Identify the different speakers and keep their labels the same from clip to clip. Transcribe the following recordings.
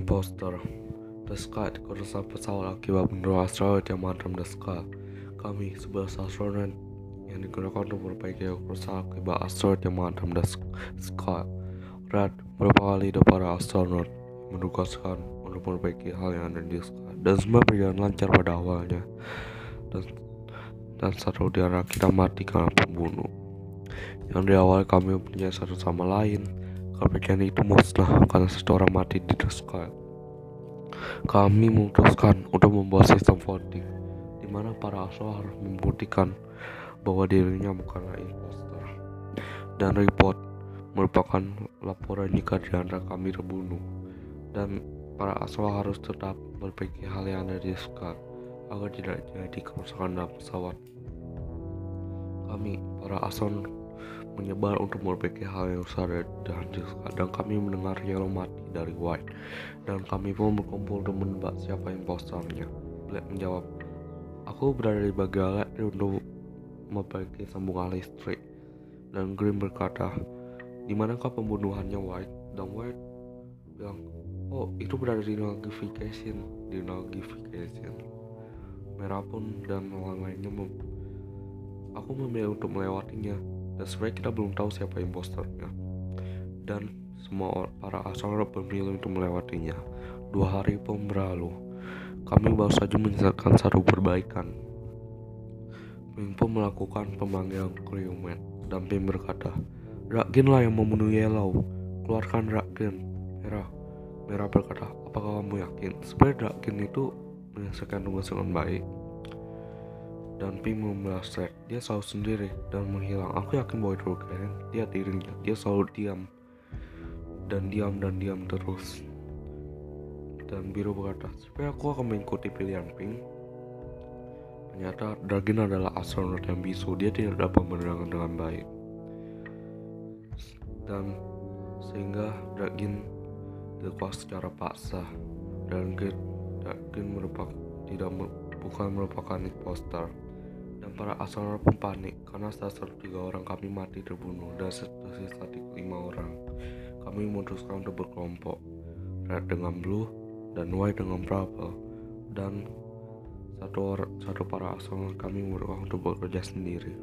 Speaker 1: imposter. The Sky kerusakan pesawat akibat benua asteroid yang menghantam The Sky. Kami, sebelas astronot yang digunakan untuk memperbaiki kerusakan akibat asteroid yang menghantam The Sky. Red beberapa kali leader para astronot menugaskan untuk memperbaiki hal yang ada di Sky. Dan semua berjalan lancar pada awalnya. Dan, dan satu di antara kita mati karena pembunuh. Yang di awal kami punya satu sama lain. Kepercayaan itu musnah karena satu orang mati di Sky kami memutuskan untuk membuat sistem voting di mana para aswa harus membuktikan bahwa dirinya bukanlah impostor. Dan report merupakan laporan jika di antara kami terbunuh. Dan para aswa harus tetap berpikir hal yang ada di Sky agar tidak jadi kerusakan dalam pesawat. Kami para aswa menyebar untuk memperbaiki hal yang besar dan dan kami mendengar Yellow mati dari White dan kami pun berkumpul untuk menebak siapa impostornya. Black menjawab, aku berada di bagian untuk memperbaiki sambungan listrik dan Green berkata, di manakah pembunuhannya White? Dan White bilang, oh itu berada di notification, di notification. Merah pun dan lain-lainnya aku memilih untuk melewatinya dan sebenarnya kita belum tahu siapa impostornya. Dan semua para astronot memilih untuk melewatinya. Dua hari pun berlalu kami baru saja menyelesaikan satu perbaikan. Pim pun melakukan pemanggilan kriumet dan Pim berkata Rakin lah yang membunuh Yellow. Keluarkan Rakin. Merah. Merah berkata apakah kamu yakin? Sebenarnya Rakin itu menyelesaikan tugas dengan baik dan membalas Red. Dia selalu sendiri dan menghilang. Aku yakin bahwa itu keren. Dia dirinya. Dia selalu diam dan diam dan diam terus. Dan Biru berkata, supaya aku akan mengikuti pilihan Pink. Ternyata Dragin adalah astronot yang bisu. Dia tidak dapat menerangkan dengan baik. Dan sehingga Dragin dilepas secara paksa dan Dragin merupakan tidak bukan merupakan imposter dan para astronot pun panik karena setelah tiga orang kami mati terbunuh dan tersisa lima orang. Kami memutuskan untuk berkelompok, red dengan blue dan white dengan purple dan satu orang, satu para astronot kami memutuskan untuk bekerja sendiri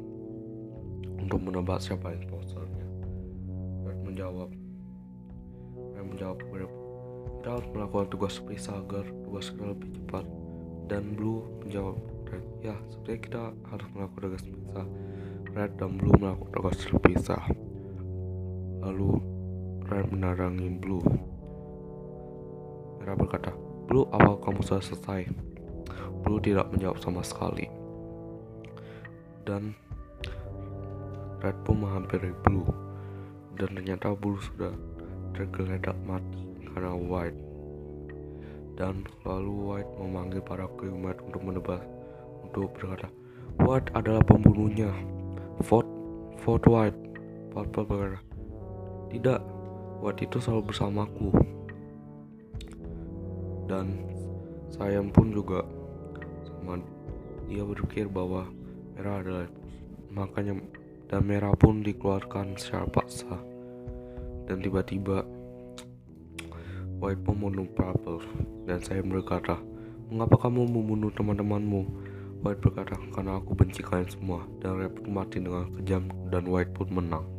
Speaker 1: untuk menebak siapa imposternya. Red menjawab, Red menjawab kita harus melakukan tugas agar tugas kita lebih cepat dan Blue menjawab Red ya sebenarnya kita harus melakukan tugas terpisah Red dan Blue melakukan tugas terpisah lalu Red menerangi Blue. Merah berkata Blue awal kamu sudah selesai? Blue tidak menjawab sama sekali. Dan Red pun menghampiri Blue. Dan ternyata Blue sudah tergeletak mati karena White. Dan lalu White memanggil para kriumat untuk menebak untuk berkata White adalah pembunuhnya? Vote Vote White Purple berkata tidak White itu selalu bersamaku. Dan saya pun juga sama dia berpikir bahwa merah adalah makanya dan merah pun dikeluarkan secara paksa. Dan tiba-tiba White membunuh Purple. Dan saya berkata, mengapa kamu membunuh teman-temanmu? White berkata, karena aku benci kalian semua dan Red pun mati dengan kejam dan White pun menang.